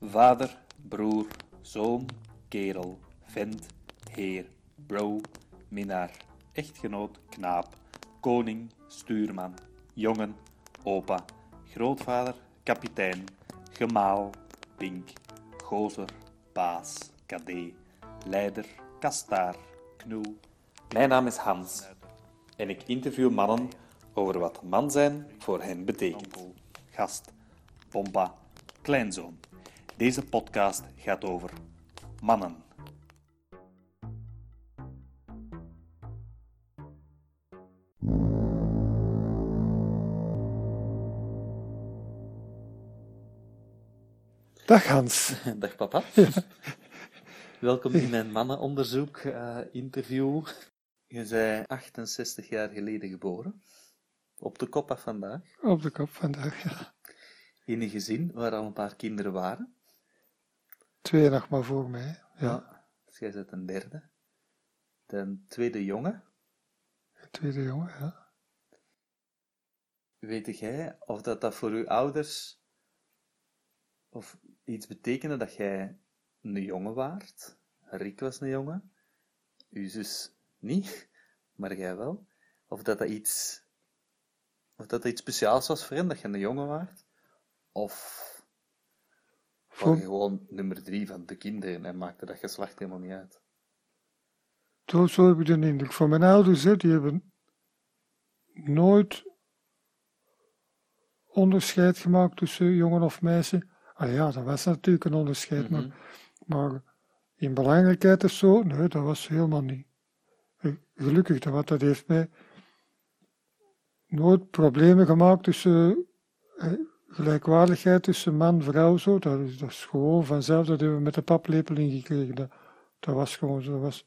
Vader, broer, zoon, kerel, vent, heer, bro, minnaar, echtgenoot, knaap, koning, stuurman, jongen, opa, grootvader, kapitein, gemaal, pink, gozer, baas, kadee, leider, kastaar, knoe. Mijn naam is Hans en ik interview mannen over wat man zijn voor hen betekent. Gast, pompa, kleinzoon. Deze podcast gaat over mannen. Dag Hans. Dag papa. Welkom in mijn mannenonderzoek eh, interview. Je bent 68 jaar geleden geboren. Op de kop af vandaag. Op de kop vandaag, ja. In een gezin waar al een paar kinderen waren. Twee nog maar voor mij. Ja. Dus jij bent een derde. De tweede jongen. Een tweede jongen, ja. Weet jij of dat, dat voor uw ouders of iets betekende dat jij een jongen waart? Rick was een jongen. Uw zus niet, maar jij wel. Of dat dat iets, of dat dat iets speciaals was voor hen, dat je een jongen waart? Of je gewoon nummer drie van de kinderen en maakte dat geslacht helemaal niet uit? Zo, zo heb ik de indruk. Van mijn ouders, hè, die hebben nooit onderscheid gemaakt tussen jongen of meisje. Ah ja, dat was natuurlijk een onderscheid, Mhm. maar, maar in belangrijkheid of zo, nee, dat was helemaal niet. Eh, Gelukkig, dat, want dat heeft mij nooit problemen gemaakt tussen eh, gelijkwaardigheid tussen man en vrouw. Zo. Dat, is, gewoon vanzelf, dat hebben we met de paplepel ingekregen. Dat, dat was gewoon zo. Dat was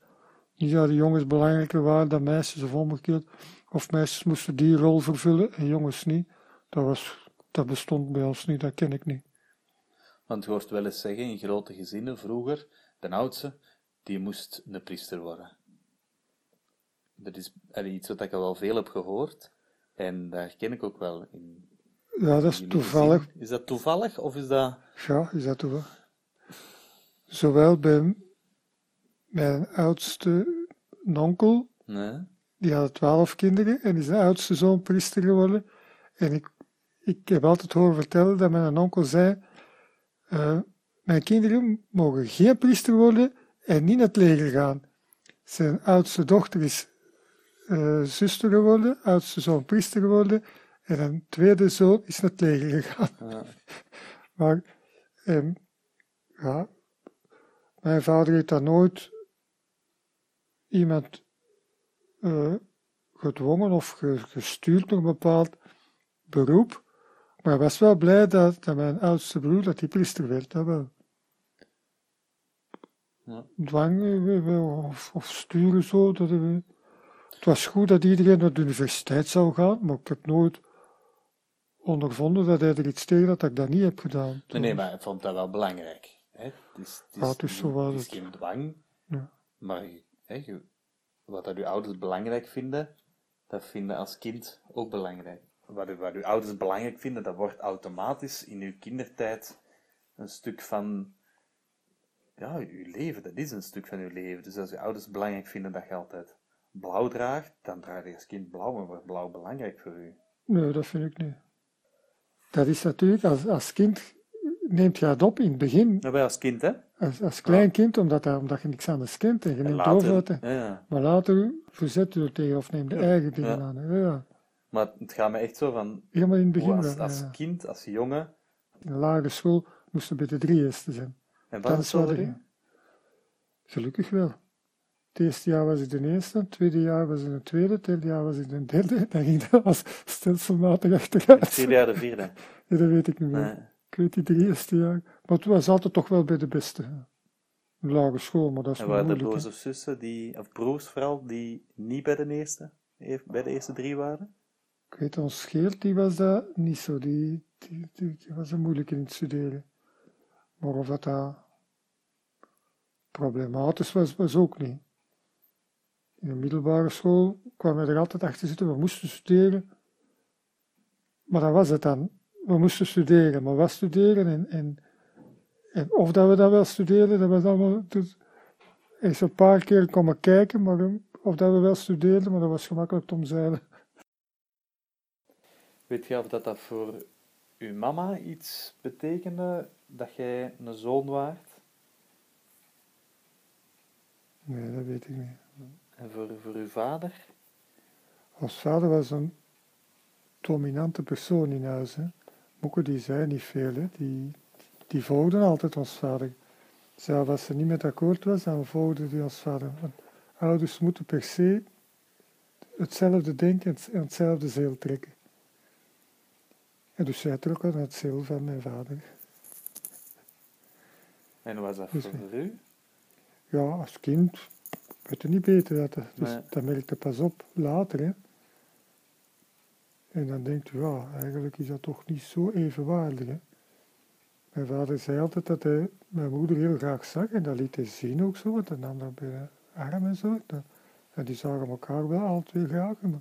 niet dat de jongens belangrijker waren dan meisjes of omgekeerd. Of meisjes moesten die rol vervullen en jongens niet. Dat, was, dat bestond bij ons niet, dat ken ik niet. Want je hoort wel eens zeggen in grote gezinnen vroeger, de oudste, die moest een priester worden. Dat is iets wat ik al wel veel heb gehoord. En daar ken ik ook wel in. Ja, dat is toevallig. Is dat toevallig of is dat. Ja, is dat toevallig. Zowel bij mijn oudste onkel, Nee? die had twaalf kinderen en is de oudste zoon priester geworden. En ik, ik heb altijd horen vertellen dat mijn onkel zei, eh, mijn kinderen mogen geen priester worden en niet naar het leger gaan. Zijn oudste dochter is eh, zuster geworden, oudste zoon priester geworden en een tweede zoon is naar het leger gegaan. Ja. Maar ehm, ja, mijn vader heeft daar nooit iemand eh, gedwongen of ge- gestuurd naar een bepaald beroep. Maar hij was wel blij dat, dat mijn oudste broer, dat hij priester werd, dat wel. Ja. Dwang eh, of, of sturen zo. Dat, eh, het was goed dat iedereen naar de universiteit zou gaan, maar ik heb nooit ondervonden dat hij er iets tegen had dat ik dat niet heb gedaan. Nee, nee, maar ik vond dat wel belangrijk. Hè? Het is, het is, Ja, het is zo wel het is het- geen dwang, Ja. maar hè, wat dat uw ouders belangrijk vinden, dat vinden als kind ook belangrijk. Wat, wat uw ouders belangrijk vinden, dat wordt automatisch in uw kindertijd een stuk van ja, uw leven. Dat is een stuk van uw leven. Dus als uw ouders belangrijk vinden dat je altijd blauw draagt, dan draag je als kind blauw en wordt blauw belangrijk voor u. Nee, dat vind ik niet. Dat is natuurlijk, als, als kind neemt je het op in het begin, wij als kind, hè? als, als klein kind, omdat, dat- omdat je niks anders kent en je En neemt over ja, ja. Maar later verzet je er tegen of neemt de eigen dingen ja. aan. Ja, Maar het gaat me echt zo van, helemaal in het begin. als, als ja. kind, als jongen, In de lagere school moesten bij de drie eerste zijn. en Dat wat is erin? Gelukkig wel. Het eerste jaar was ik de eerste, het tweede jaar was ik de tweede, het derde jaar was ik de derde. Dan ging dat als stelselmatig achteruit. Tweede jaar de vierde. Ja, dat weet ik niet meer. Nee. Ik weet niet, de eerste jaar. Maar het was altijd toch wel bij de beste. Een lagere school, maar dat is En waren er moeilijk. broers hè. of zussen, die, of broers vooral, die niet bij de eerste, bij de eerste drie waren? Ik weet, ons Geert, die was dat niet zo. Die, die, die, die was er moeilijk in het studeren. Maar of dat, dat problematisch was, was ook niet. In de middelbare school kwamen we er altijd achter zitten, we moesten studeren. Maar dat was het dan. we moesten studeren, maar wat studeren en, en, en of dat we dat wel studeerden, dat was allemaal, dus, eens een paar keer komen kijken, maar um, of dat we wel studeerden, maar dat was gemakkelijk te omzeilen. Weet je of dat, dat voor uw mama iets betekende dat jij een zoon waart? Nee, dat weet ik niet. En voor, voor uw vader? Ons vader was een dominante persoon in huis. Hè. Moeke die zei niet veel, hè. Die, die volgden altijd ons vader. Zelfs als ze niet met akkoord was, dan volgden die ons vader. Want ouders moeten per se hetzelfde denken en hetzelfde zeel trekken. En dus zij trok aan het zeel van mijn vader. En was dat Dus, voor u? Ja, als kind weet je niet beter. Dat, dus Nee. dat merkte pas op later. Hè. En dan denkt u, ja, eigenlijk is dat toch niet zo evenwaardig. Hè. Mijn vader zei altijd dat hij mijn moeder heel graag zag. En dat liet hij zien ook zo. Want hij nam dat bij de arm en zo. En die zagen elkaar wel twee graag. Maar,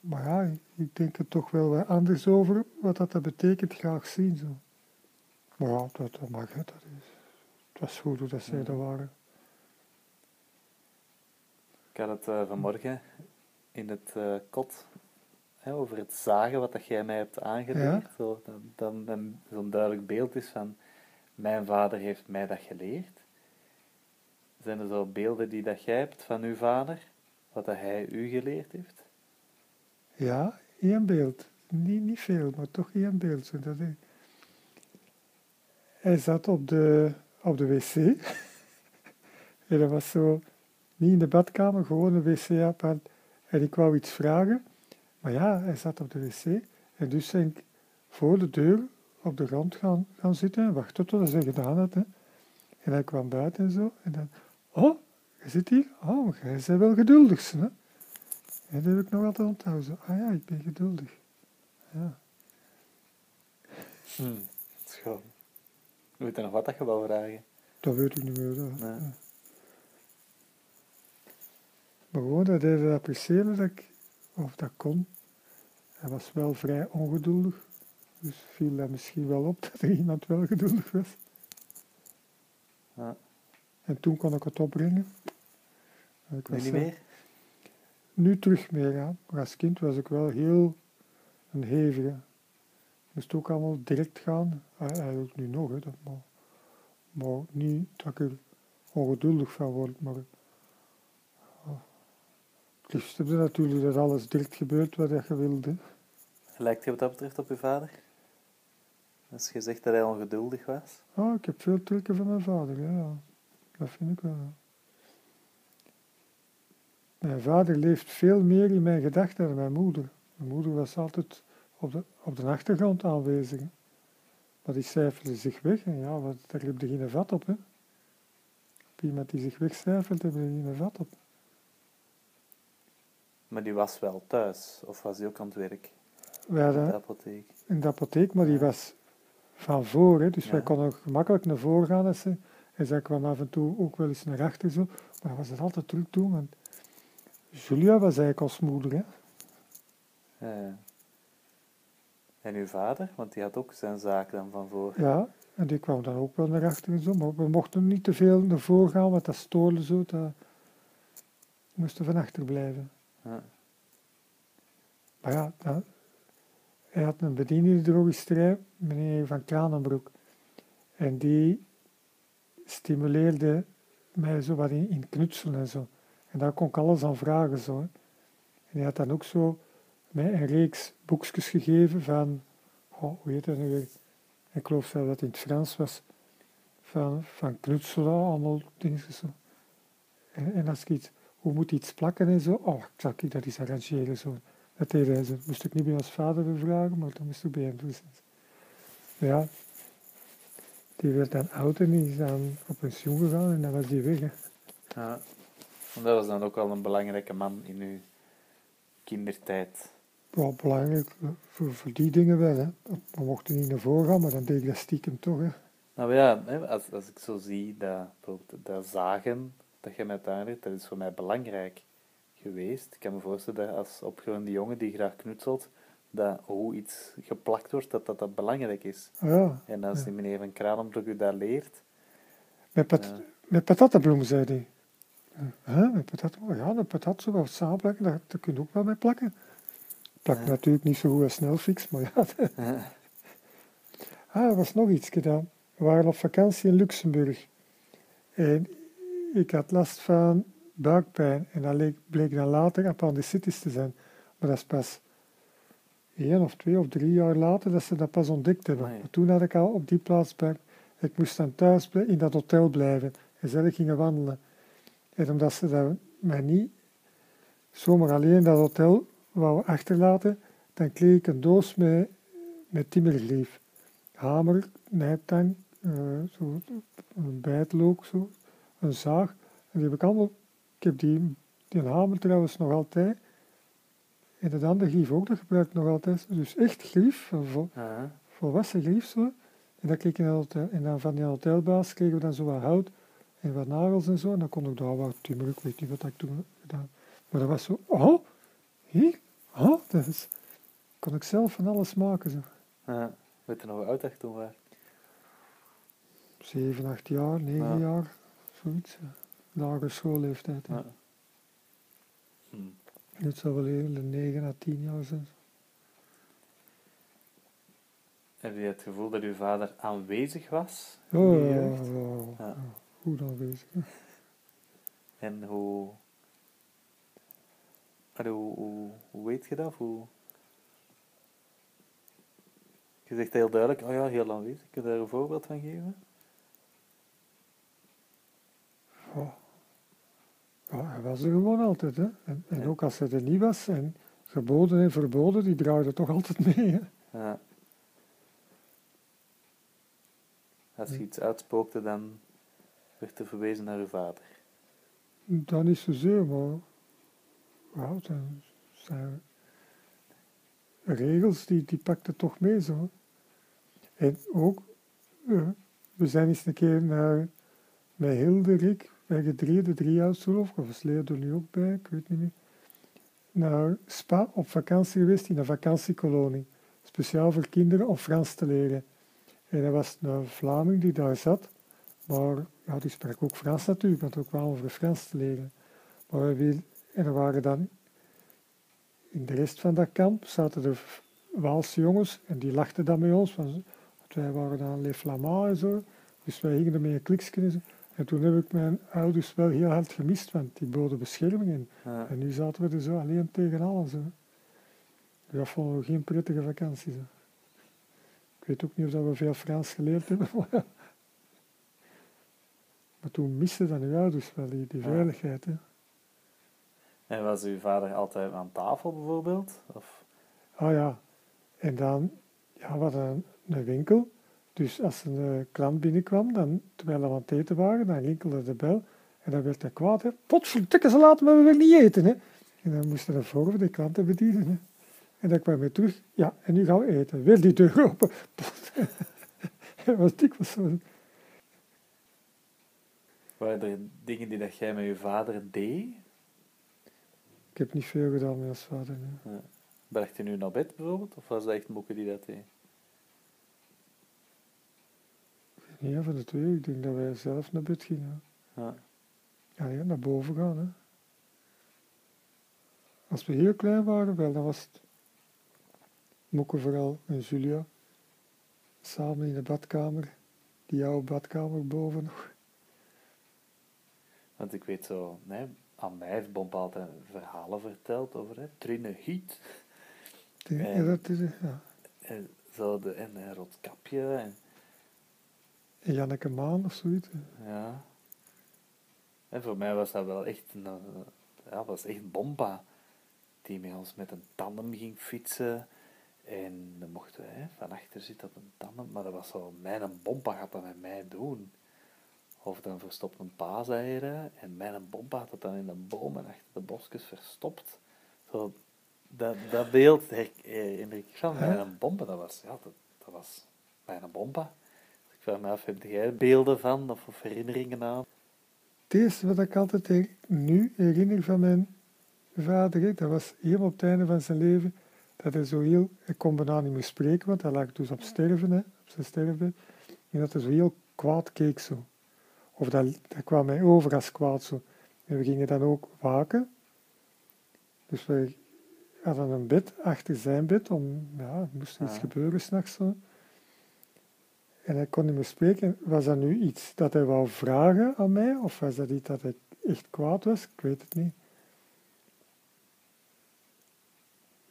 maar ja, ik- ik denk er toch wel wat anders over. Wat dat, dat betekent, graag zien. Zo. Maar ja, dat, dat mag. Hè. Dat is, het was goed hoe dat zij dat waren. Ik had het eh, vanmorgen in het eh, kot hè, over het zagen wat dat jij mij hebt aangeleerd. Zo, dat dan een- zo'n duidelijk beeld is van mijn vader heeft mij dat geleerd. Zijn er zo beelden die dat jij hebt van uw vader, wat dat hij u geleerd heeft? Ja, één beeld. Niet, niet veel, maar toch één beeld. Dat hij, hij zat op de, op de wc. en dat was zo, niet in de badkamer, gewoon een wc apart. En ik wou iets vragen. Maar ja, hij zat op de wc. En dus ben ik voor de deur op de grond gaan, gaan zitten en wachten tot hij gedaan had. Hè. En hij kwam buiten en zo. En dan, oh, je zit hier? Oh, jij bent wel geduldig. Hè? En dat heb ik nog altijd onthouden. Zo, ah ja, ik ben geduldig. Ja. Hm, schoon. Weet je nog wat dat je wou vragen? Dat weet ik niet meer. Dat. Nee. ja. Maar gewoon dat hij dat appreciëren dat ik, of dat kon. Hij was wel vrij ongeduldig. Dus viel dat misschien wel op dat er iemand wel geduldig was. Ja. En toen kon ik het opbrengen. En ik Nu was niet meer? Nu terug meer, ja. Maar als kind was ik wel heel een hevige. Moest ook allemaal direct gaan. Eh, Eigenlijk nu nog, hè. Dat, maar, maar niet dat ik er ongeduldig van word. Maar oh, het liefst heb je natuurlijk dat alles direct gebeurt wat je wilde. Lijkt je wat dat betreft op uw vader? Als je zegt dat hij ongeduldig was? Ah, ik heb veel trekken van mijn vader, ja, ja. Dat vind ik wel. ja. Mijn vader leeft veel meer in mijn gedachten dan mijn moeder. Mijn moeder was altijd op de, op de achtergrond aanwezig. Maar die cijferde zich weg en ja, wat, daar heb je geen vat op. Hè. Op iemand die zich wegcijfert, heb je geen vat op. Maar die was wel thuis, of was hij ook aan het werk Wij in de apotheek? in de apotheek, maar die was van voor, hè, dus Ja. wij konden gemakkelijk naar voren gaan. Als ze, en zij kwam af en toe ook wel eens naar achter zo, maar dat was het altijd druk toen. Want Julia was eigenlijk ons moeder, hè. Ja, ja. En uw vader? Want die had ook zijn zaak dan van voor. Ja, en die kwam dan ook wel naar achter en zo, maar we mochten niet te veel naar voren gaan, want dat stoorde zo, dat we moesten van achter blijven. Ja. Maar ja, hij had een bediening drogisterij, meneer Van Kranenbroek. En die stimuleerde mij zo wat in, in knutselen en zo. En daar kon ik alles aan vragen zo. En hij had dan ook zo mij een reeks boekjes gegeven van, hoe heet dat nu weer? Ik geloof zelfs dat het in het Frans was, van, van knutselen, allemaal dingen zo. En, en als ik iets, hoe moet iets plakken en zo, oh, zal ik dat eens arrangeren zo. Dat deed hij zo. Moest ik niet bij ons vader vragen, maar dan moest ik bij hem doen. Ja, die werd dan oud en die is dan op pensioen gegaan en dan was die weg. Ja. En dat was dan ook wel een belangrijke man in uw kindertijd. Wel belangrijk eh, voor, voor die dingen wel. Hè. We mochten niet naar voren gaan, maar dan deed ik dat stiekem toch. Hè. Nou ja, als, als ik zo zie dat, dat zagen dat je met aanleert, dat is voor mij belangrijk geweest. Ik kan me voorstellen dat als opgroeiende jongen die graag knutselt, dat hoe iets geplakt wordt, dat dat, dat belangrijk is. Ja, En als die meneer van Kranenbroek u dat leert, met, pat, met patattenbloem, zei hij. Huh, met patat, oh ja, een patat zo wat samenplakken, daar, daar kun je ook wel mee plakken. Plakt natuurlijk niet zo goed als snelfix, maar ja. Ah, er was nog iets gedaan. We waren op vakantie in Luxemburg. En ik had last van buikpijn. En dat leek- bleek dan later appendicitis te zijn. Maar dat is pas één of twee of drie jaar later dat ze dat pas ontdekt hebben. Maar toen had ik al op die plaats. Ik moest dan thuis in dat hotel blijven. En zij gingen wandelen. En omdat ze dat mij niet zomaar alleen in dat hotel wou achterlaten, dan kreeg ik een doos met, met timmerlief. Hamer, nijptang, eh, zo, een bijtlook, zo, een zaag. En die heb ik allemaal, ik heb die, die hamer trouwens nog altijd. En dat andere grief ook, dat gebruik ik nog altijd. Dus echt grief, vol, Ja. volwassen grief zo. En, dat kreeg ik in hotel, en dan van die hotelbaas kregen we dan zo wat hout en wat nagels en zo. En dan kon ik daar wat timmer, ik weet niet wat ik toen gedaan. Maar dat was zo, oh, hier, oh, dat is, kon ik zelf van alles maken zo. Ja. Weet je nog hoe oud dat je toen was? Zeven, acht jaar, negen Ja. jaar, zoiets. ja. Lagere schoolleeftijd. Ja. Hm. Dit zou wel heel negen à tien jaar zijn. Heb je het gevoel dat uw vader aanwezig was? Oh, ja, ja. goed aanwezig. En hoe... Allee, hoe, hoe, hoe weet je dat? Hoe... Je zegt heel duidelijk, oh ja, heel aanwezig. Kun je daar een voorbeeld van geven? Ja, hij was er gewoon altijd. Hè. En, en Ja. ook als hij er niet was, en geboden en verboden, die draaiden toch altijd mee. Hè. Ja. Als je iets uitspookte, dan werd er verwezen naar uw vader. Dat niet zozeer, maar ja, dan zijn regels, die, die pakten toch mee zo. En ook, eh, we zijn eens een keer naar, met Hilde, Rick, wij gedrieën, de ik, of nu ook bij, ik weet niet meer, naar Spa op vakantie geweest in een vakantiekolonie. Speciaal voor kinderen om Frans te leren. En er was een Vlaming die daar zat, maar ja, die sprak ook Frans natuurlijk, want we kwamen voor Frans te leren. Maar wil, en er waren dan in de rest van dat kamp zaten er Waalse jongens en die lachten dan met ons, want wij waren dan Les Flamands en zo. Dus wij gingen ermee een kliksje en toen heb ik mijn ouders wel heel hard gemist, want die boden bescherming. En, Ja. en nu zaten we er zo alleen tegen alles. Zo. Dus dat vonden we geen prettige vakantie. Zo. Ik weet ook niet of dat we veel Frans geleerd hebben. Maar, toen miste dan uw ouders wel die, die veiligheid. Hè. En was uw vader altijd aan tafel bijvoorbeeld? Of... Ah ja, en dan, ja, we hadden een, een winkel. Dus als een klant binnenkwam, dan, terwijl we aan het eten waren, dan rinkelde de bel. En dan werd hij kwaad. Potverdikke, ze laten me weer niet eten. Hè. En dan moesten we voor de klanten bedienen. Hè. En dan kwam hij terug. Ja, en nu gaan we eten. Weer die deur open. Dat was dikwijls zo. Waren er dingen die dat jij met je vader deed? Ik heb niet veel gedaan met als vader. hè. Ja. Bracht je nu naar bed bijvoorbeeld? Of was dat echt Moeke die dat deed? Ja, van de twee. Ik denk dat wij zelf naar bed gingen. Ja. Ja, ja, naar boven gaan. Hè. Als we heel klein waren, wel, dan was het Moeke vooral en Julia. Samen in de badkamer. Die oude badkamer boven nog. Want ik weet zo, nee, aan mij heeft Bomp altijd verhalen verteld over hè, Trine Giet. Die- Ja. ja, dat is het, ja. En, zo de, en een roodkapje. En, En Janneke Maan of zoiets. hè. ja. En voor mij was dat wel echt een, eh, ja, was echt Bompa. Die met ons met een tandem ging fietsen. En dan mochten hè, van achter zitten op een tandem. Maar dat was zo, mijn Bompa gaat dat met mij doen. Of dan verstopt een paaseieren. En mijn Bompa had dat dan in de bomen achter de bosjes verstopt. Zo, dat, dat beeld her- herinner ik van mijn Bompa. Dat was, ja, dat, dat was mijn Bompa. Dus ik vraag me af, heb jij beelden van of, of herinneringen aan? Het eerste wat ik altijd her- nu herinner van mijn vader, dat was helemaal op het einde van zijn leven, dat hij zo heel, hij kon bijna niet meer spreken, want hij lag dus op sterven, hè, op zijn sterfbed. En dat hij zo heel kwaad keek zo. Of dat, dat kwam mij over als kwaad zo. En we gingen dan ook waken. Dus we hadden een bed achter zijn bed, om, ja, er moest iets Ah. gebeuren s'nachts zo. En hij kon niet meer spreken. Was dat nu iets dat hij wou vragen aan mij, of was dat iets dat hij echt kwaad was? Ik weet het niet.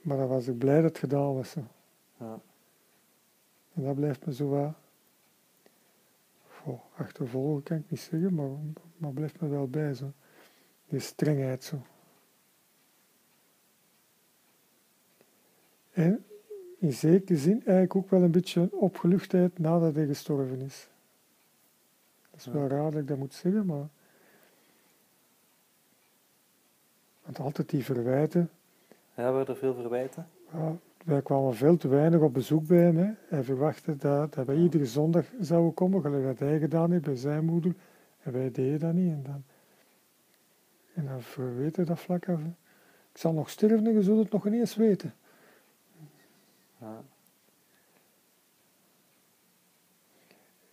Maar dan was ik blij dat het gedaan was. Ja. En dat blijft me zo wat... Goh, achtervolgen kan ik niet zeggen, maar, maar blijft me wel bij. Zo. Die strengheid zo. En in zekere zin eigenlijk ook wel een beetje opgeluchtheid nadat hij gestorven is. Dat is wel raar dat ik dat moet zeggen, maar... Want altijd die verwijten, Ja, waren er veel verwijten? ja, wij kwamen veel te weinig op bezoek bij hem. Hè. Hij verwachtte dat, dat wij iedere zondag zouden komen, gelijk dat hij gedaan heeft bij zijn moeder. En wij deden dat niet. En dan, en dan verweten dat vlak af. hè. Ik zal nog sterven en je zult het nog niet eens weten. Ja.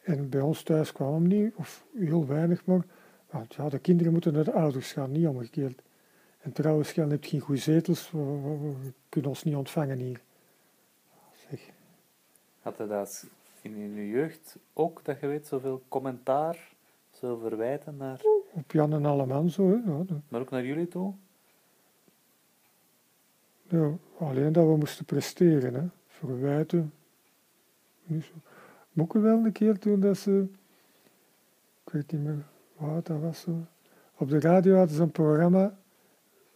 En bij ons thuis kwam hem niet, of heel weinig maar. Want ja, de kinderen moeten naar de ouders gaan, niet omgekeerd. En trouwens, je hebt geen goede zetels, we, we- we- we kunnen ons niet ontvangen hier. Zeg, Had je dat in, in je jeugd ook, dat je weet, zoveel commentaar, zoveel verwijten naar, op Jan en Alleman zo, hè. Ja, maar ook naar jullie toe? Ja, alleen dat we moesten presteren, hè. Verwijten. Niet zo. Wel een keer toen dat ze, ik weet niet meer wat dat was zo. Op de radio hadden ze een programma,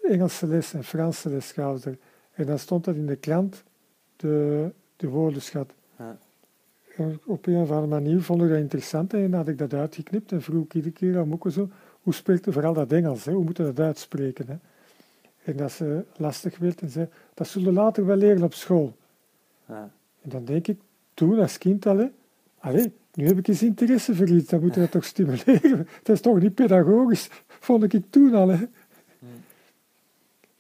Engelse les en Franse les er. En dan stond dat in de krant, de, de woordenschat. Ja. Op een of andere manier vond ik dat interessant en had ik dat uitgeknipt en vroeg ik iedere keer aan Moeke zo, hoe spreekt je vooral dat Engels, hè? hoe moet je dat uitspreken? Hè? En dat ze lastig werd en zei, dat zullen we later wel leren op school. Ja. En dan denk ik, toen als kind al, hè, allee, nu heb ik eens interesse voor iets, dan moet je dat toch stimuleren. Dat is toch niet pedagogisch, vond ik toen al. Hè.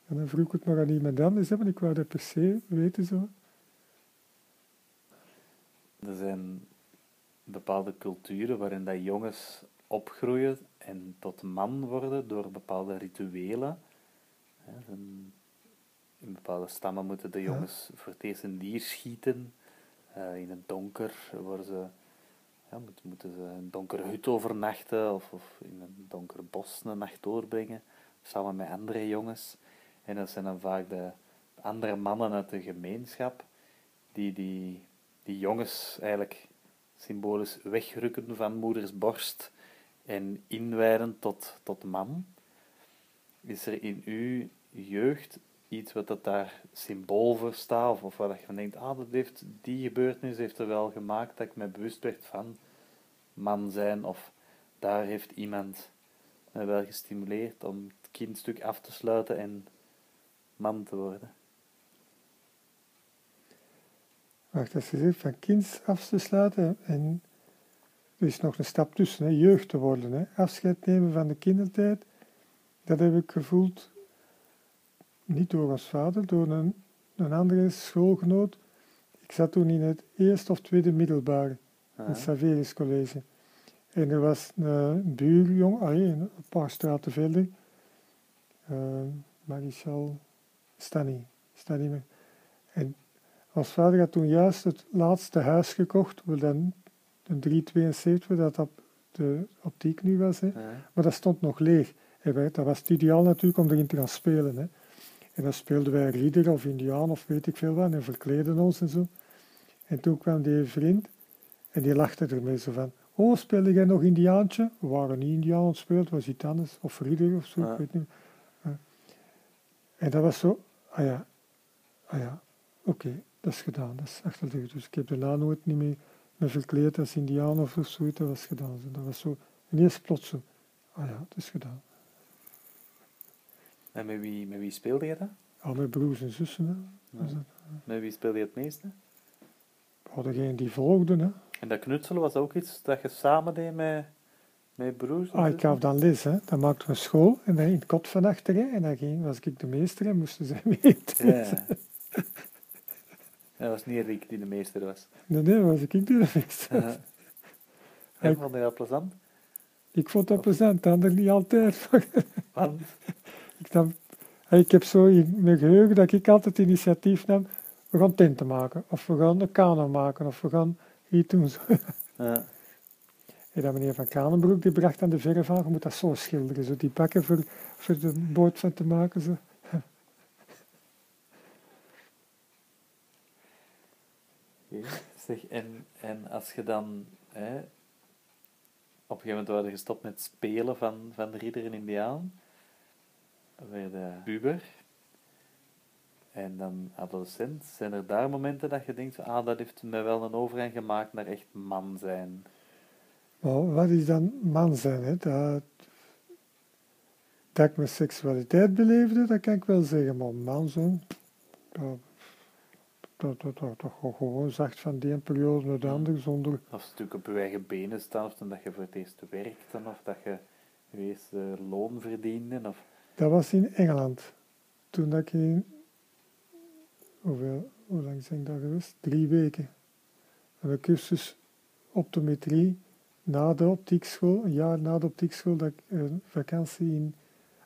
En dan vroeg ik het maar aan iemand anders, hè, want ik wou dat per se weten zo. Er zijn bepaalde culturen waarin dat jongens opgroeien en tot man worden door bepaalde rituelen. In bepaalde stammen moeten de Ja. jongens voor het eerst een dier schieten. Eh, in het donker worden ze, ja, moet- moeten ze in een donkere hut overnachten of, of in een donker bos een nacht doorbrengen, samen met andere jongens. En dat zijn dan vaak de andere mannen uit de gemeenschap die die, die jongens eigenlijk symbolisch wegrukken van moeders borst en inwijden tot, tot man. Is er in uw jeugd iets wat dat daar symbool voor staat, of, waar je van denkt, ah, dat heeft, die gebeurtenis heeft er wel gemaakt dat ik me bewust werd van man zijn, of daar heeft iemand me wel gestimuleerd om het kindstuk af te sluiten en man te worden. Wacht, als je zegt van kind af te sluiten en er is nog een stap tussen, hè, jeugd te worden, hè, afscheid nemen van de kindertijd, dat heb ik gevoeld, niet door ons vader, door een, een andere schoolgenoot. Ik zat toen in het eerste of tweede middelbare, Ah, het Saverius College. En er was een buurjong, een paar straten verder, uh, Marichal Stanny, Stanny meer. En ons vader had toen juist het laatste huis gekocht, waar dan een 372, dat op de optiek nu was. Hè. ja. Maar dat stond nog leeg. En wij- dat was het ideaal natuurlijk om erin te gaan spelen. Hè. En dan speelden wij ridder of indiaan of weet ik veel wat en verkleden ons en zo. En toen kwam die vriend en die lachte ermee zo van, oh, speelde jij nog indiaantje? We waren niet indiaan aan het spelen, het was iets anders. Of ridder of zo, Ja. ik weet niet. En dat was zo, ah ja, ah ja, oké, dat is gedaan, dat is achter de rug. Dus ik heb daarna nooit niet meer me verkleed als indiaan of zoiets, dat was gedaan. Zo. Dat was zo, ineens plots zo, ah ja, het is gedaan. En met wie, met wie speelde je dat? Al mijn broers en zussen, hè. Ja. dat. Met wie speelde je het meeste? Oh, degene die volgden, hè. En dat knutselen was ook iets dat je samen deed met, met broers? Ah, ik gaf dan les, hè. Dan maakten we school en dan in het kot van achteren en dan ging, was ik de meester en moesten zij mee. Ja. Dat was niet Rick die de meester was. Nee, nee, was ik die de meeste. Uh, en vond je dat plezant? Ik vond dat plezant, de ander niet altijd. Want? ik, ik heb zo in mijn geheugen dat ik altijd initiatief nam. We gaan tenten maken, of we gaan een kano maken, of we gaan iets doen. Ja. En meneer Van Kranenbroek die bracht aan de verf aan, je moet dat zo schilderen, zo die bakken voor, voor de boot van te maken. Zo. En, en als je dan hè, op een gegeven moment waren gestopt met spelen van, van de ridder en indiaan, werd de puber en dan adolescent, zijn er daar momenten dat je denkt, ah, dat heeft mij wel een overgang gemaakt naar echt man zijn? Maar wat is dan man zijn? Hè? Dat, dat ik mijn seksualiteit beleefde, dat kan ik wel zeggen, maar man zijn, dat, dat, dat, dat, dat gewoon zacht van die periode naar de andere zonder... Of natuurlijk op je eigen benen staan, of dat je voor het eerst werkte, of dat je je eerste loon verdiende, of... Dat was in Engeland. Toen dat ik in... Hoeveel, hoe lang zijn ik daar geweest? Drie weken. Een cursus optometrie na de optiekschool, een jaar na de optiekschool, dat ik een vakantie in...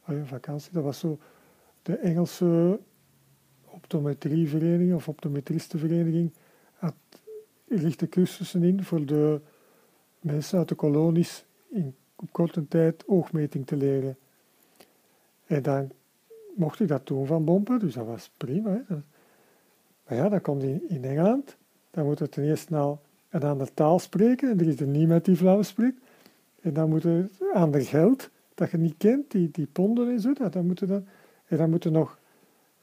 Ja, vakantie, dat was zo de Engelse optometrievereniging of optometristenvereniging had lichte cursussen in voor de mensen uit de kolonies in korte tijd oogmeting te leren. En dan mocht ik dat doen van Bompen, dus dat was prima. Hè. Maar ja, dan komt in, in Engeland, dan moet je ten eerste nou een andere taal spreken, en er is er niemand die Vlaams spreekt. En dan moet je ander geld, dat je niet kent, die, die ponden en zo, dat, dan moet je dan, en dan moet je nog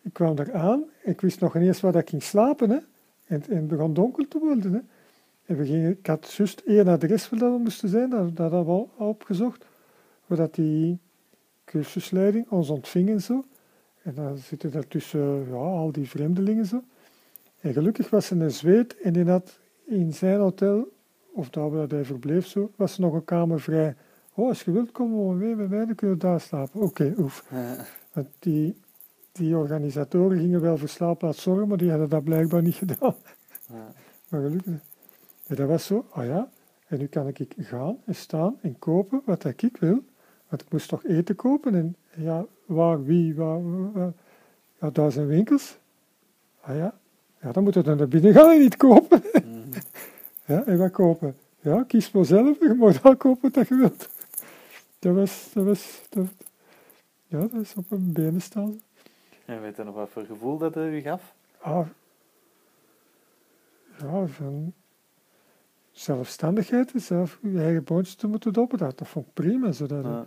ik kwam daar aan, ik wist nog niet eens waar ik ging slapen. Hè. En, en het begon donker te worden. Hè. En we gingen, ik had juist één adres waar we moesten zijn, dat, dat hadden we al opgezocht. Waar die cursusleiding ons ontving en zo. En dan zitten daar tussen ja, al die vreemdelingen zo. En gelukkig was er een zweet en die had in zijn hotel, of daar waar hij verbleef zo, was er nog een kamer vrij. Oh, als je wilt, komen we mee bij mij, dan kunnen we daar slapen. Oké, oef. Want die die organisatoren gingen wel voor slaapplaats zorgen, maar die hadden dat blijkbaar niet gedaan. Ja. Maar gelukkig. En dat was zo, ah ja, en nu kan ik gaan en staan en kopen wat ik wil. Want ik moest toch eten kopen en ja, waar, wie, waar, ja, daar zijn winkels. Ah ja, ja dan moet je dan naar binnen gaan en niet kopen. Mm. Ja, en wat kopen? Ja, kies maar zelf, je mag daar kopen wat je wilt. Dat was, dat was, dat, ja, dat is op een benen staan. En weet je nog wat voor gevoel dat u gaf? Ah, ja, van zelfstandigheid, zelf je eigen boontjes te moeten doppen, dat, dat vond ik prima. Zodat.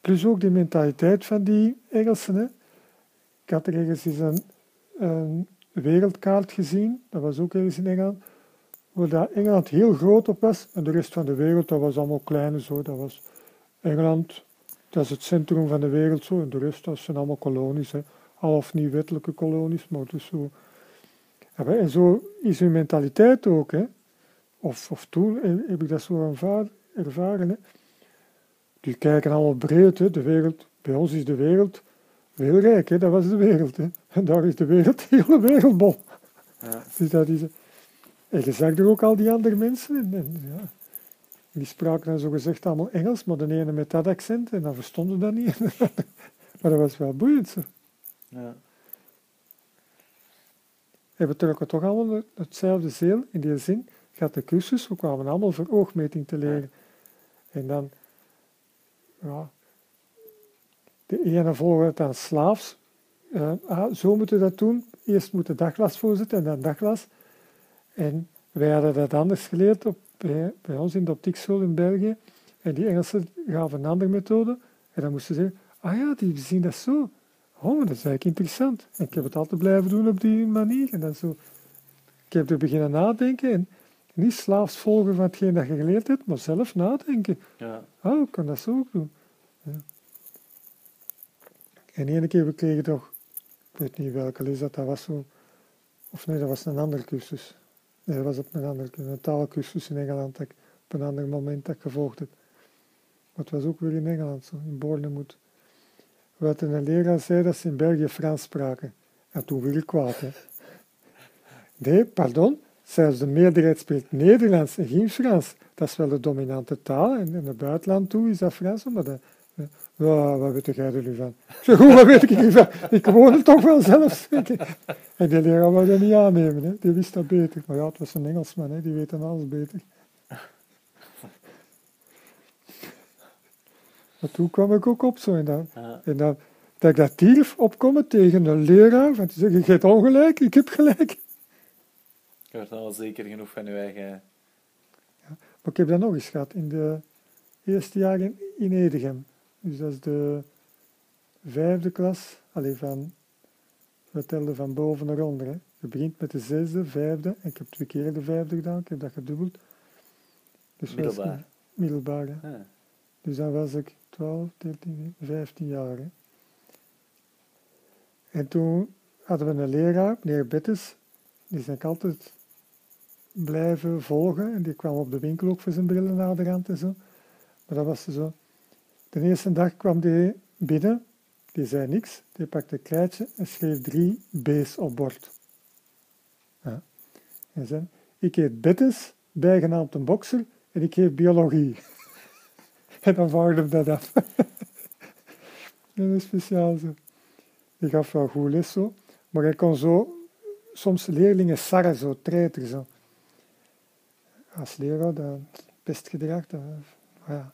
Plus ook die mentaliteit van die Engelsen. Hè. Ik had er ergens eens een, een wereldkaart gezien, dat was ook ergens in Engeland, waar dat Engeland heel groot op was en de rest van de wereld, dat was allemaal klein zo. Dat was Engeland, dat is het centrum van de wereld zo. En de rest, dat zijn allemaal kolonies. Hè. Al of niet wettelijke kolonies, maar dus zo. En zo is hun mentaliteit ook. Hè. Of, of toen heb ik dat zo ervaren. ervaren hè. Die kijken allemaal breed. Hè. De wereld, bij ons is de wereld heel rijk. Hè. Dat was de wereld. Hè. En daar is de wereld, de hele wereldbol. Ja. Dus dat is, en je zag er ook al die andere mensen. En, en ja. Die spraken dan zo gezegd allemaal Engels, maar de ene met dat accent en dan verstonden dat niet. maar dat was wel boeiend zo. Ja. En we trokken toch allemaal hetzelfde zeel in die zin. Gaat de cursus, we kwamen allemaal voor oogmeting te leren. En dan, ja, de ene volgde het dan slaafs. Uh, ah, zo moeten we dat doen. Eerst moet de daglas voorzitten en dan daglas. En wij hadden dat anders geleerd op bij, ons in de optiekschool in België. En die Engelsen gaven een andere methode. En dan moesten ze zeggen, ah ja, die zien dat zo. Oh, maar dat is eigenlijk interessant. En ik heb het altijd blijven doen op die manier. En dan zo, ik heb er beginnen nadenken en niet slaafs volgen van hetgeen dat je geleerd hebt, maar zelf nadenken. Ja. Oh, ik kan dat zo ook doen. Ja. En ene keer we kregen toch, ik weet niet welke is dat, dat was zo, of nee, dat was een andere cursus. Dat was op een andere een taalkursus in Engeland, dat ik, op een ander moment gevolgd heb. Maar het was ook weer in Engeland, zo, in Bournemouth. Wat een leraar zei dat ze in België Frans spraken. En toen werd ik kwaad. Nee, pardon. Zelfs de meerderheid spreekt Nederlands en geen Frans. Dat is wel de dominante taal. En in het buitenland toe is dat Frans. Maar ja, wat weet jij er nu van? Ik zeg, hoe, wat weet ik ervan? Ik woon het toch wel zelf. En die leraar wou dat niet aannemen. Hè. Die wist dat beter. Maar ja, het was een Engelsman. Hè. Die weet dan alles beter. Maar toen kwam ik ook op zo. En dan, Ja. en dan dat ik dat durf opkomen tegen een leraar. Van te zeggen, je hebt ongelijk, ik heb gelijk. Je wordt al zeker genoeg van je eigen... Maar ik heb dat nog eens gehad in de eerste jaar in, in Edegem. Dus dat is de vijfde klas. Alleen van, we telden van boven naar onder. Hè. Je begint met de zesde, vijfde. En ik heb twee keer de vijfde gedaan. Ik heb dat gedubbeld. Dus Middelbaar. ik- middelbaar, hè. Ja. Dus dan was ik 12, 13, 15 jaar. Hè. En toen hadden we een leraar, meneer Bettes, die is ik altijd blijven volgen. En die kwam op de winkel ook voor zijn brillen en zo. Maar dat was zo. De eerste dag kwam die binnen, die zei niks. Die pakte een krijtje en schreef drie B's op bord. Ja. En zei, ik heet Bettes, bijgenaamd een bokser, en ik geef biologie. En dan vouwde hem dat af. dat is speciaal zo. Die gaf wel goed les zo. Maar hij kon zo soms leerlingen sarren, zo treiter zo. Als leraar, dat pestgedrag, dat, ja.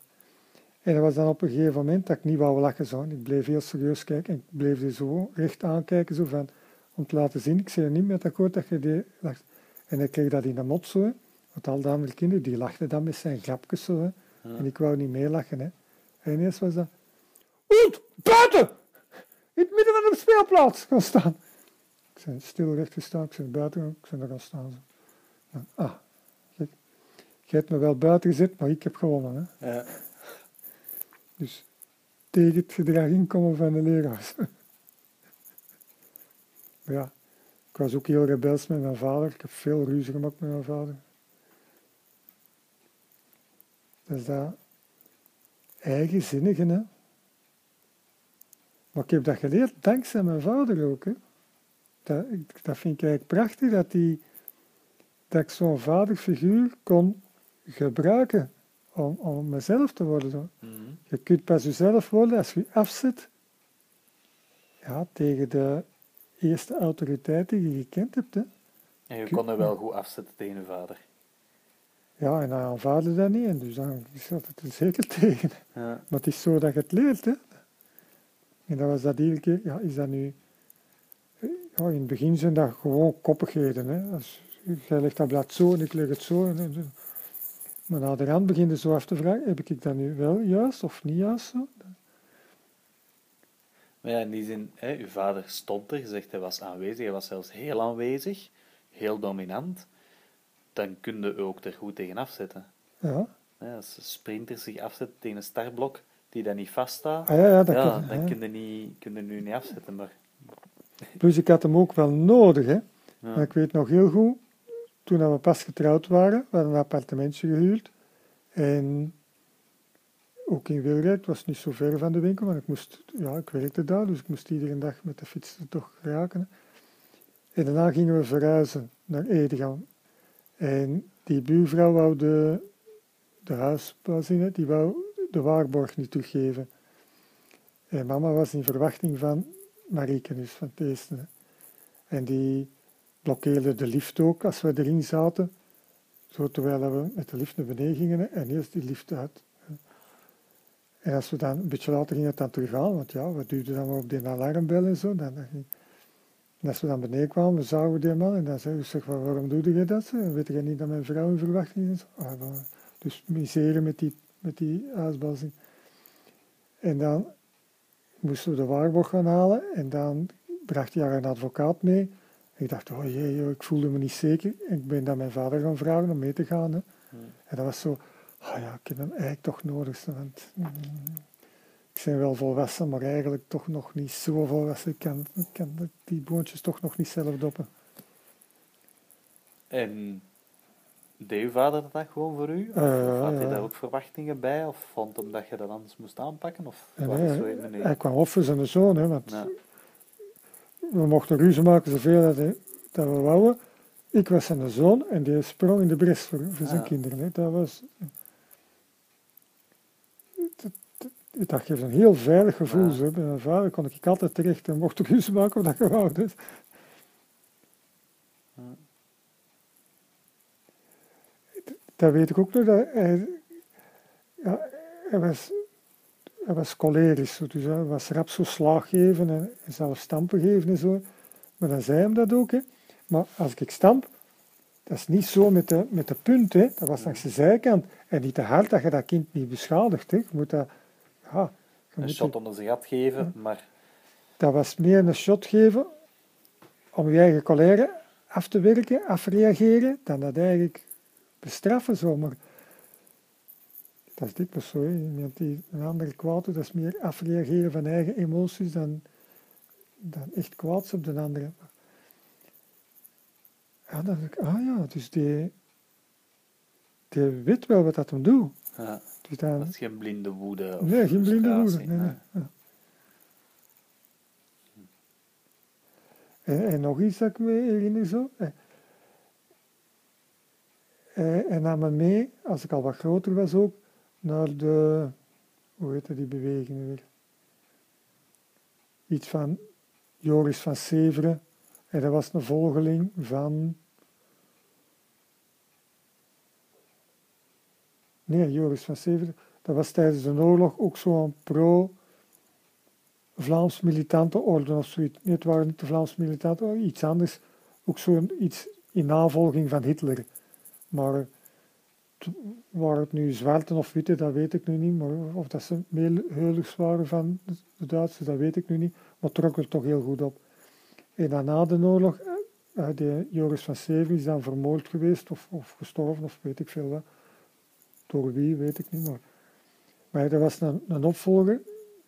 En dat was dan op een gegeven moment dat ik niet wou lachen zo. Ik bleef heel serieus kijken en ik bleef er zo recht aankijken zo van, om te laten zien, ik zei niet met akkoord dat je die lacht. En hij kreeg dat in de mot zo, hè. want al die andere kinderen die lachten dan met zijn grapjes zo. Hè. Ja. En ik wou niet meelachen. Hè. En ineens was dat... Oet, buiten! In het midden van de speelplaats gaan staan. Ik ben stil recht gestaan. Ik ben buiten. Ik ben er gaan staan. Zo. Dan, ah, je, je hebt me wel buiten gezet, maar ik heb gewonnen. Hè. Ja. Dus tegen het gedrag inkomen van de leraars. maar ja, ik was ook heel rebels met mijn vader. Ik heb veel ruzie gemaakt met mijn vader. Dus dat eigenzinnige, hè. Maar ik heb dat geleerd dankzij mijn vader ook, hè. Dat, dat vind ik eigenlijk prachtig, dat, die, dat ik zo'n vaderfiguur kon gebruiken om, om mezelf te worden. Mhm. Je kunt pas jezelf worden als je afzet ja, tegen de eerste autoriteit die je gekend hebt. Hè. En je kon er wel goed afzetten tegen je vader. Ja, en hij aanvaarde dat niet, en dus dan zat het er zeker tegen. Ja. Maar het is zo dat je het leert. Hè. En dat was dat iedere keer, ja, is dat nu... Ja, in het begin zijn dat gewoon koppigheden. Hè. Als, jij legt dat blad zo en ik leg het zo. En, en zo. Maar na de rand begin je zo af te vragen, heb ik dat nu wel juist of niet juist zo? Maar ja, in die zin, hè, uw vader stond er, je zegt hij was aanwezig, hij was zelfs heel aanwezig, heel dominant. Dan kun je ook er goed tegen afzetten. Ja, als een sprinter zich afzet tegen een startblok die dan niet vaststaat, ah, ja, ja, dat ja, dan ja. kun je, niet, kun je nu niet afzetten. Maar, Plus ik had hem ook wel nodig. Hè. Maar ik weet nog heel goed, toen we pas getrouwd waren, we hadden een appartementje gehuurd. En ook in Wilrijk, het was niet zo ver van de winkel, maar ik, moest, ja, ik werkte daar, dus ik moest iedere dag met de fiets er toch raken. En daarna gingen we verhuizen naar Edegem. En die buurvrouw wou de, de die wou de waarborg niet teruggeven. En mama was in verwachting van Marieke, dus van het. En die blokkeerde de lift ook als we erin zaten. Zo terwijl we met de lift naar beneden gingen en eerst die lift uit. En als we dan een beetje later gingen dan terug aan, want ja, we duwden dan maar op die alarmbel en zo. Dan, en als we dan beneden kwamen, zagen we die man en dan zei ik, zeg, "Wa- waarom doe je dat? zo? Weet je niet dat mijn vrouw in verwachting is? Ah, dus miseren met die, met die. En dan moesten we de waarborg gaan halen en dan bracht hij haar een advocaat mee. Ik dacht, oh jee, joh, ik voelde me niet zeker. Ik ben dan mijn vader gaan vragen om mee te gaan. Hè. En dat was zo, ah ja, ik heb hem eigenlijk toch nodig. Want mm, ik ben wel volwassen, maar eigenlijk toch nog niet zo volwassen. Ik kan, ik kan die boontjes toch nog niet zelf doppen. En deed uw vader dat gewoon voor u? Of Eh, had hij daar ook verwachtingen bij? Of vond hem dat je dat anders moest aanpakken? Of En was hij, het zo in de hij kwam op voor zijn zoon, hè, want Ja. We mochten ruzie maken zoveel dat, we wouden. ik was zijn zoon en die sprong in de bres voor, voor zijn Ja. kinderen. Hè. Dat was... Dat, dat, dat geeft een heel veilig gevoel. Ja. Zo. Bij mijn vader kon ik altijd terecht en mocht ruzie maken wat je wou. Dus. Ja. Dat weet ik ook nog. Dat hij, ja, hij, was, hij was cholerisch, dus hij was rap zo slaag geven en, zelfs stampen geven en zo. Maar dan zei hij dat ook. Hè. Maar als ik stamp, dat is niet zo met de, met de punt, hè. dat was langs de zijkant. En niet te hard dat je dat kind niet beschadigt. Hè. Je moet dat, ja, je Een moet shot onder zijn gat geven, maar dat was meer een shot geven om je eigen colère af te werken, afreageren, dan dat eigenlijk bestraffen zo. Maar dat is dikwijls zo. Hè. Iemand die een andere kwaad doet, dat is meer afreageren van eigen emoties dan, dan echt kwaads op de andere. Ja, dan dacht ik, ah ja, dus die, die weet wel wat dat hem doet. ja, Dus dan, dat is geen blinde woede. Of Nee, geen blinde woede. Nee, nee. Ja. En, en nog iets dat ik me herinner zo. Hij, hij, hij nam me mee, als ik al wat groter was ook, naar de, hoe heet die beweging weer? Iets van Joris van Severen. En dat was een volgeling van... Nee, Joris van Severen. Dat was tijdens de oorlog ook zo'n pro... Vlaams militante orde of zoiets. Nee, het waren niet de Vlaams militanten, maar iets anders. Ook zo'n iets in navolging van Hitler. Maar waren het nu zwarte of witte, dat weet ik nu niet. Maar of dat ze meelheulers waren van de Duitsers, dat weet ik nu niet. Maar trok er toch heel goed op. En dan na de oorlog, eh, eh, die Joris van Seven is dan vermoord geweest of, of gestorven of weet ik veel wat. Door wie, weet ik niet. Maar, maar er was een, een opvolger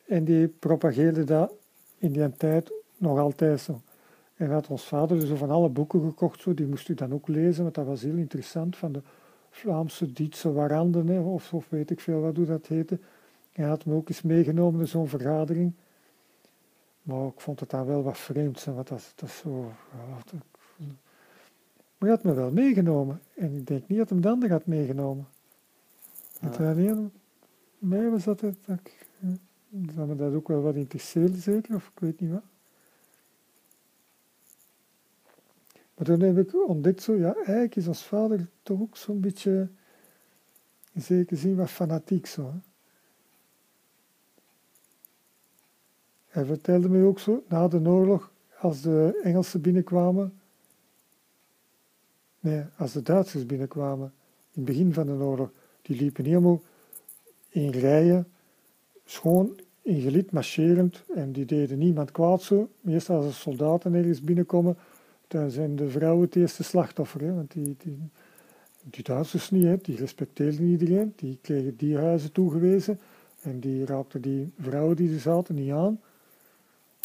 en die propageerde dat in die tijd nog altijd zo. En had ons vader zo van alle boeken gekocht, zo, die moest u dan ook lezen, want dat was heel interessant, van de Vlaamse Dietse waranden, hè, of, of weet ik veel wat hoe dat heette. Hij had me ook eens meegenomen naar zo'n vergadering. Maar ik vond het dan wel wat vreemd, want dat, dat is zo... ja, maar hij had me wel meegenomen. En ik denk niet dat hem de ander had meegenomen. Dat Ja. alleen mij was dat, het, dat, dat me dat ook wel wat interesseerde, zeker, of ik weet niet wat. Maar toen heb ik ontdekt, zo, ja, eigenlijk is ons vader toch ook zo'n beetje, in zekere zin, wat fanatiek zo. Hè. Hij vertelde me ook zo, na de oorlog, als de Engelsen binnenkwamen, nee, als de Duitsers binnenkwamen, in het begin van de oorlog, die liepen helemaal in rijen, schoon in gelid marcherend, en die deden niemand kwaad zo. Meestal als er soldaten ergens binnenkomen, dan zijn de vrouwen het eerste slachtoffer, hè, want die, die, die Duitsers niet, hè, die respecteerden iedereen, die kregen die huizen toegewezen, en die raakten die vrouwen die er zaten niet aan.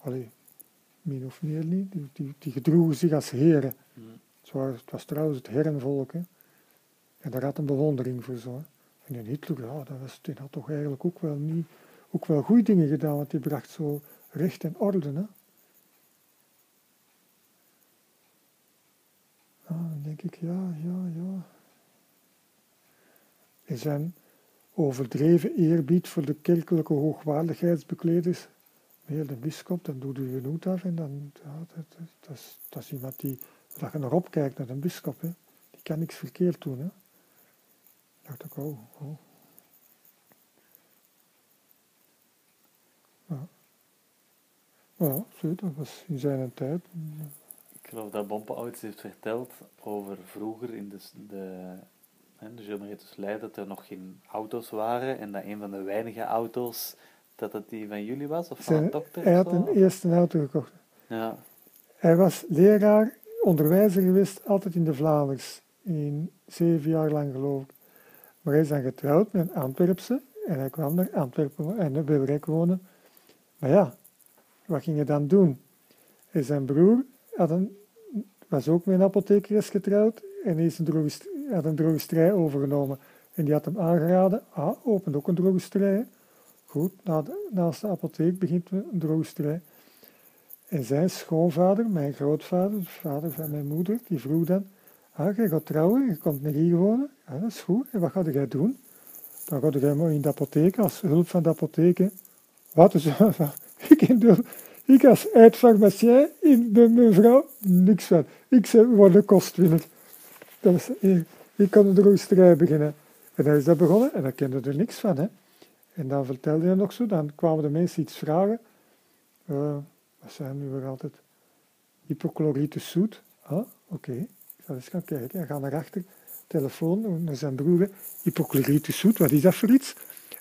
Allee, min of meer niet, die, die, gedroegen zich als heren. Het was, het was trouwens het herenvolk, hè. En daar had een bewondering voor zo. En in Hitler, ja, dat was, die had toch eigenlijk ook wel niet, ook wel goede dingen gedaan, want die bracht zo recht en orde, hè. Ah, dan denk ik, ja, ja, ja. En zijn overdreven eerbied voor de kerkelijke hoogwaardigheidsbekleders. Nee, de bischop, dan doet u je hoed af en dan, dat, dat, is, iemand die, dat je naar opkijkt, naar een bischop. Die kan niks verkeerd doen, hè. dacht ik, oh, oh. Ja. Ja, zo, dat was in zijn tijd. Ik geloof dat Bompe ooit heeft verteld over vroeger in de, de, hè, de Geomeritus Leiden dat er nog geen auto's waren en dat een van de weinige auto's, dat het die van jullie was of van Zijn- een dokter hij had een eerste auto gekocht. Ja, Hij was leraar, onderwijzer geweest, altijd in de Vlaanders. In zeven jaar lang geloof ik. Maar hij is dan getrouwd met een Antwerpse. En hij kwam naar Antwerpen en naar Wilrijk wonen. Maar ja, wat ging hij dan doen? En zijn broer had een, was ook met een apothekeres getrouwd. En een drogist, had een drogisterij overgenomen. En die had hem aangeraden, ah, opent ook een drogisterij. Goed, na de- naast de apotheek begint een drogisterij. En zijn schoonvader, mijn grootvader, de vader van mijn moeder, die vroeg dan, Ah, jij gaat trouwen, je komt naar hier wonen. Ja, dat is goed. En wat ga jij doen? Dan ga jij maar in de apotheek, als hulp van de apotheek. hè. Wat is ik, doe, ik als eindfarmacien in de mevrouw, niks van. Ik zeg, word een kostwinner. Dat is, ik, ik kon een drogisterij beginnen. En dan is dat begonnen en dan kende er niks van. Hè. En dan vertelde hij nog zo, dan kwamen de mensen iets vragen. Eh, wat zijn nu weer altijd? Hypochloritus zoet. Ah, oké. Ik ga eens gaan kijken. Hij gaat naar achter, telefoon naar zijn broer. Hypochloritus zoet, wat is dat voor iets?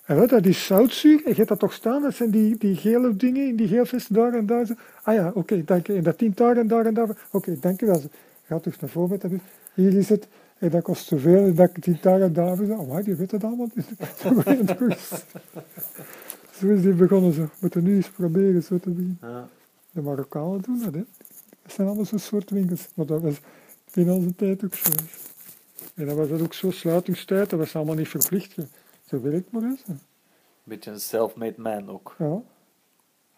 En wat, dat is zoutzuur. En je hebt dat toch staan? Dat zijn die, die gele dingen in die geelvesten daar en daar. Zo. Ah ja, oké, dank je. En dat dient daar en daar en daar. Oké, dank je wel. Gaat terug naar voren met dat. Hier is het. En dat kost zoveel. En dat dient daar en daar. Oh, maar je weet het allemaal. Zo is die begonnen. Zo. We moeten nu eens proberen zo te doen. Ja. De Marokkanen doen dat, hè. Dat zijn allemaal zo'n soort winkels. Maar dat was in onze tijd ook zo. En dat was dat ook zo, sluitingstijd, dat was allemaal niet verplicht. hè. Zo werkt maar eens. Beetje een self-made man ook. Ja.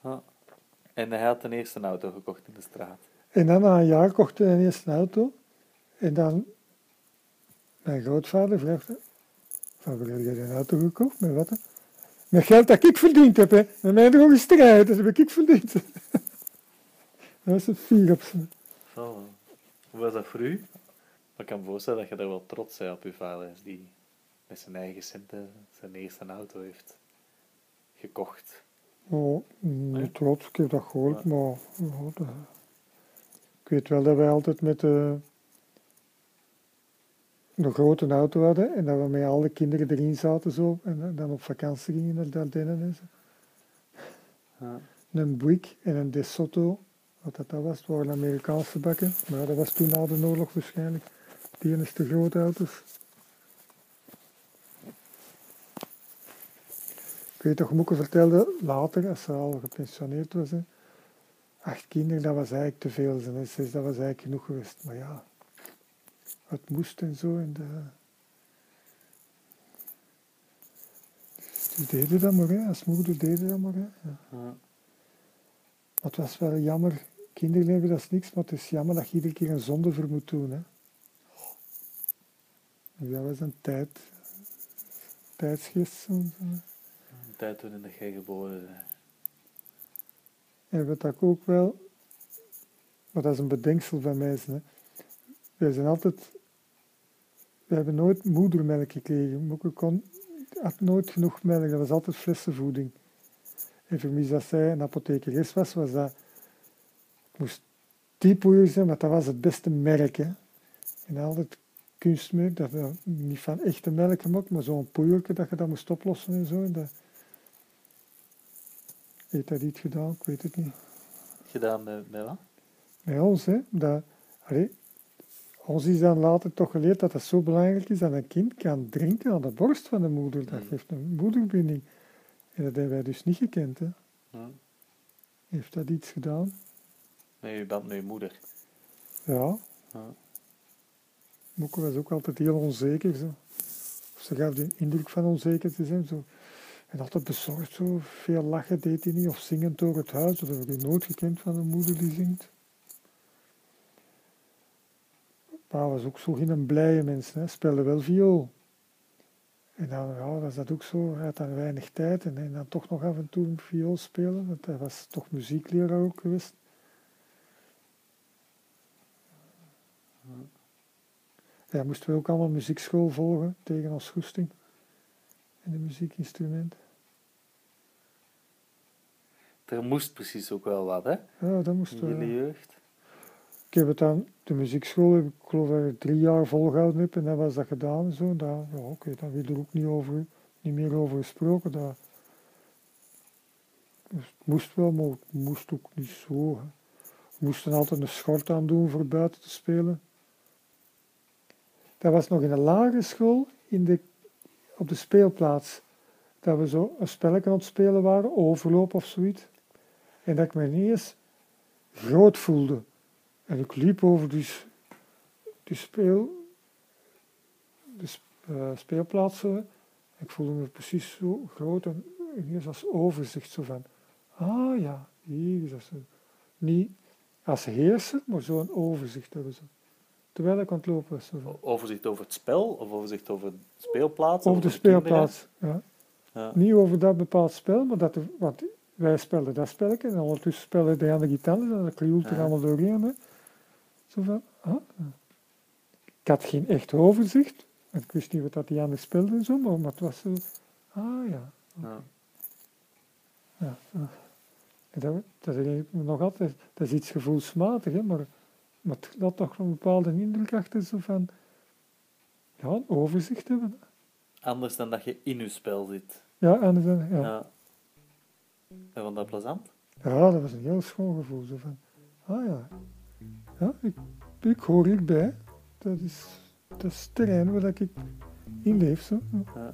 Ja. En hij had de eerste auto gekocht in de straat. En dan na een jaar kocht hij een eerste auto. En dan, mijn grootvader vraagt, van waar heb je een auto gekocht? Met wat? Met geld dat ik verdiend heb, hè. Met mijn drogisterij, dat heb ik verdiend. dat was het vier op zijn. Zo. Hoe was dat voor u? Ik kan me voorstellen dat je daar wel trots bent op je vader, die met zijn eigen centen zijn eerste auto heeft gekocht. Oh, niet trots, ik heb dat gehoord, maar dat- ik weet wel dat wij altijd met de, de grote auto hadden en dat we met alle kinderen erin zaten zo en dan op vakantie gingen naar Dardenne en zo. Ja. Een Buick en een De Soto, wat dat, dat was, het waren Amerikaanse bakken, maar dat was toen na de oorlog waarschijnlijk. Die ene is de grote auto's. Ik weet toch, Moeke vertelde later, als ze al gepensioneerd was, hè, acht kinderen, dat was eigenlijk te veel. Ze zes, dat was eigenlijk genoeg geweest. Maar ja, het moest en zo. En de... Dus deden dat maar, hè. als moeder deden dat maar. Hè. Ja. Ja. Maar het was wel jammer. Kinderen hebben dat is niks, maar het is jammer dat je iedere keer een zonde voor moet doen. Hè. Dat was een tijd, tijdsgeest. De tijd toen dat jij geboren bent. En wat ik ook wel, maar dat is een bedenksel van mij. Hè. Wij zijn altijd, we hebben nooit moedermelk gekregen. Moeke kon, had nooit genoeg melk, dat was altijd flessenvoeding. En voor mij, als zij een apothekeres was, was dat, het moest die poeier zijn, maar dat was het beste merk. Hè. En altijd kunstmelk, dat niet van echte melk gemaakt, maar zo'n poeierke dat je dat moest oplossen en zo. Dat, heeft dat iets gedaan? Ik weet het niet. Gedaan met, met wat? Bij ons, hè. Dat, allee, ons is dan later toch geleerd dat het zo belangrijk is dat een kind kan drinken aan de borst van de moeder. Dat Mm. geeft een moederbinding. En dat hebben wij dus niet gekend, hè. Ja. Heeft dat iets gedaan? Met je band met je moeder. Ja. Ja. Moeke was ook altijd heel onzeker. Zo. Of ze gaf de indruk van onzeker te zijn. Zo. En altijd bezorgd, zo. veel lachen deed hij niet. Of zingend door het huis. Dat heb ik nooit gekend van een moeder die zingt. Pa was ook zo geen blije mens. Hè. Speelde wel viool. En dan was dat ook zo. Hij had dan weinig tijd. En, dan toch nog af en toe viool spelen. Want hij was toch muziekleraar ook geweest. Ja, moesten we ook allemaal muziekschool volgen tegen ons goesting. En de muziekinstrumenten. Er moest precies ook wel wat, hè? Ja, dat In moesten we. jullie jeugd. Ik heb het dan, de muziekschool heb ik geloof dat ik drie jaar volgehouden heb en dan was dat gedaan en zo. Daar, ja, oké, daar werd er ook niet, over, niet meer over gesproken. Dat, dus het moest wel, maar het moest ook niet zo. hè. We moesten altijd een schort aan doen voor buiten te spelen. Dat was nog in de lagere school, in de, op de speelplaats. Dat we zo een spelletje aan het spelen waren, overloop of zoiets. En dat ik me ineens groot voelde. En ik liep over die, die speel, de eh, speelplaatsen. Ik voelde me precies zo groot en ineens als overzicht zo van, ah ja, hier is dat zo. Niet als heerser, maar zo'n overzicht hebben ze. Terwijl ik aan het lopen was. Overzicht over het spel of overzicht over de speelplaats? Over de speelplaats. Ja. Ja. Niet over dat bepaald spel, maar dat want wij spelen dat spelletje en ondertussen spelen de andere gitarren en dat krioelt er Ja. allemaal doorheen. Hè. Zo van, ah. Ik had geen echt overzicht, want ik wist niet wat dat die anderen speelden en zo, maar, maar het was zo, ah ja. Ja. ja. ah. Dat, dat is nog altijd, dat is iets gevoelsmatig, hè, maar, maar laat toch een bepaalde indruk achter, zo van, ja, een overzicht hebben. Anders dan dat je in je spel zit. Ja, en dan, ja. Ja. En vond dat plezant? Ja, dat was een heel schoon gevoel. Zo van, ah ja, ja ik, ik hoor hierbij. Dat is, dat is het terrein waar ik in leef. Zo. Ja.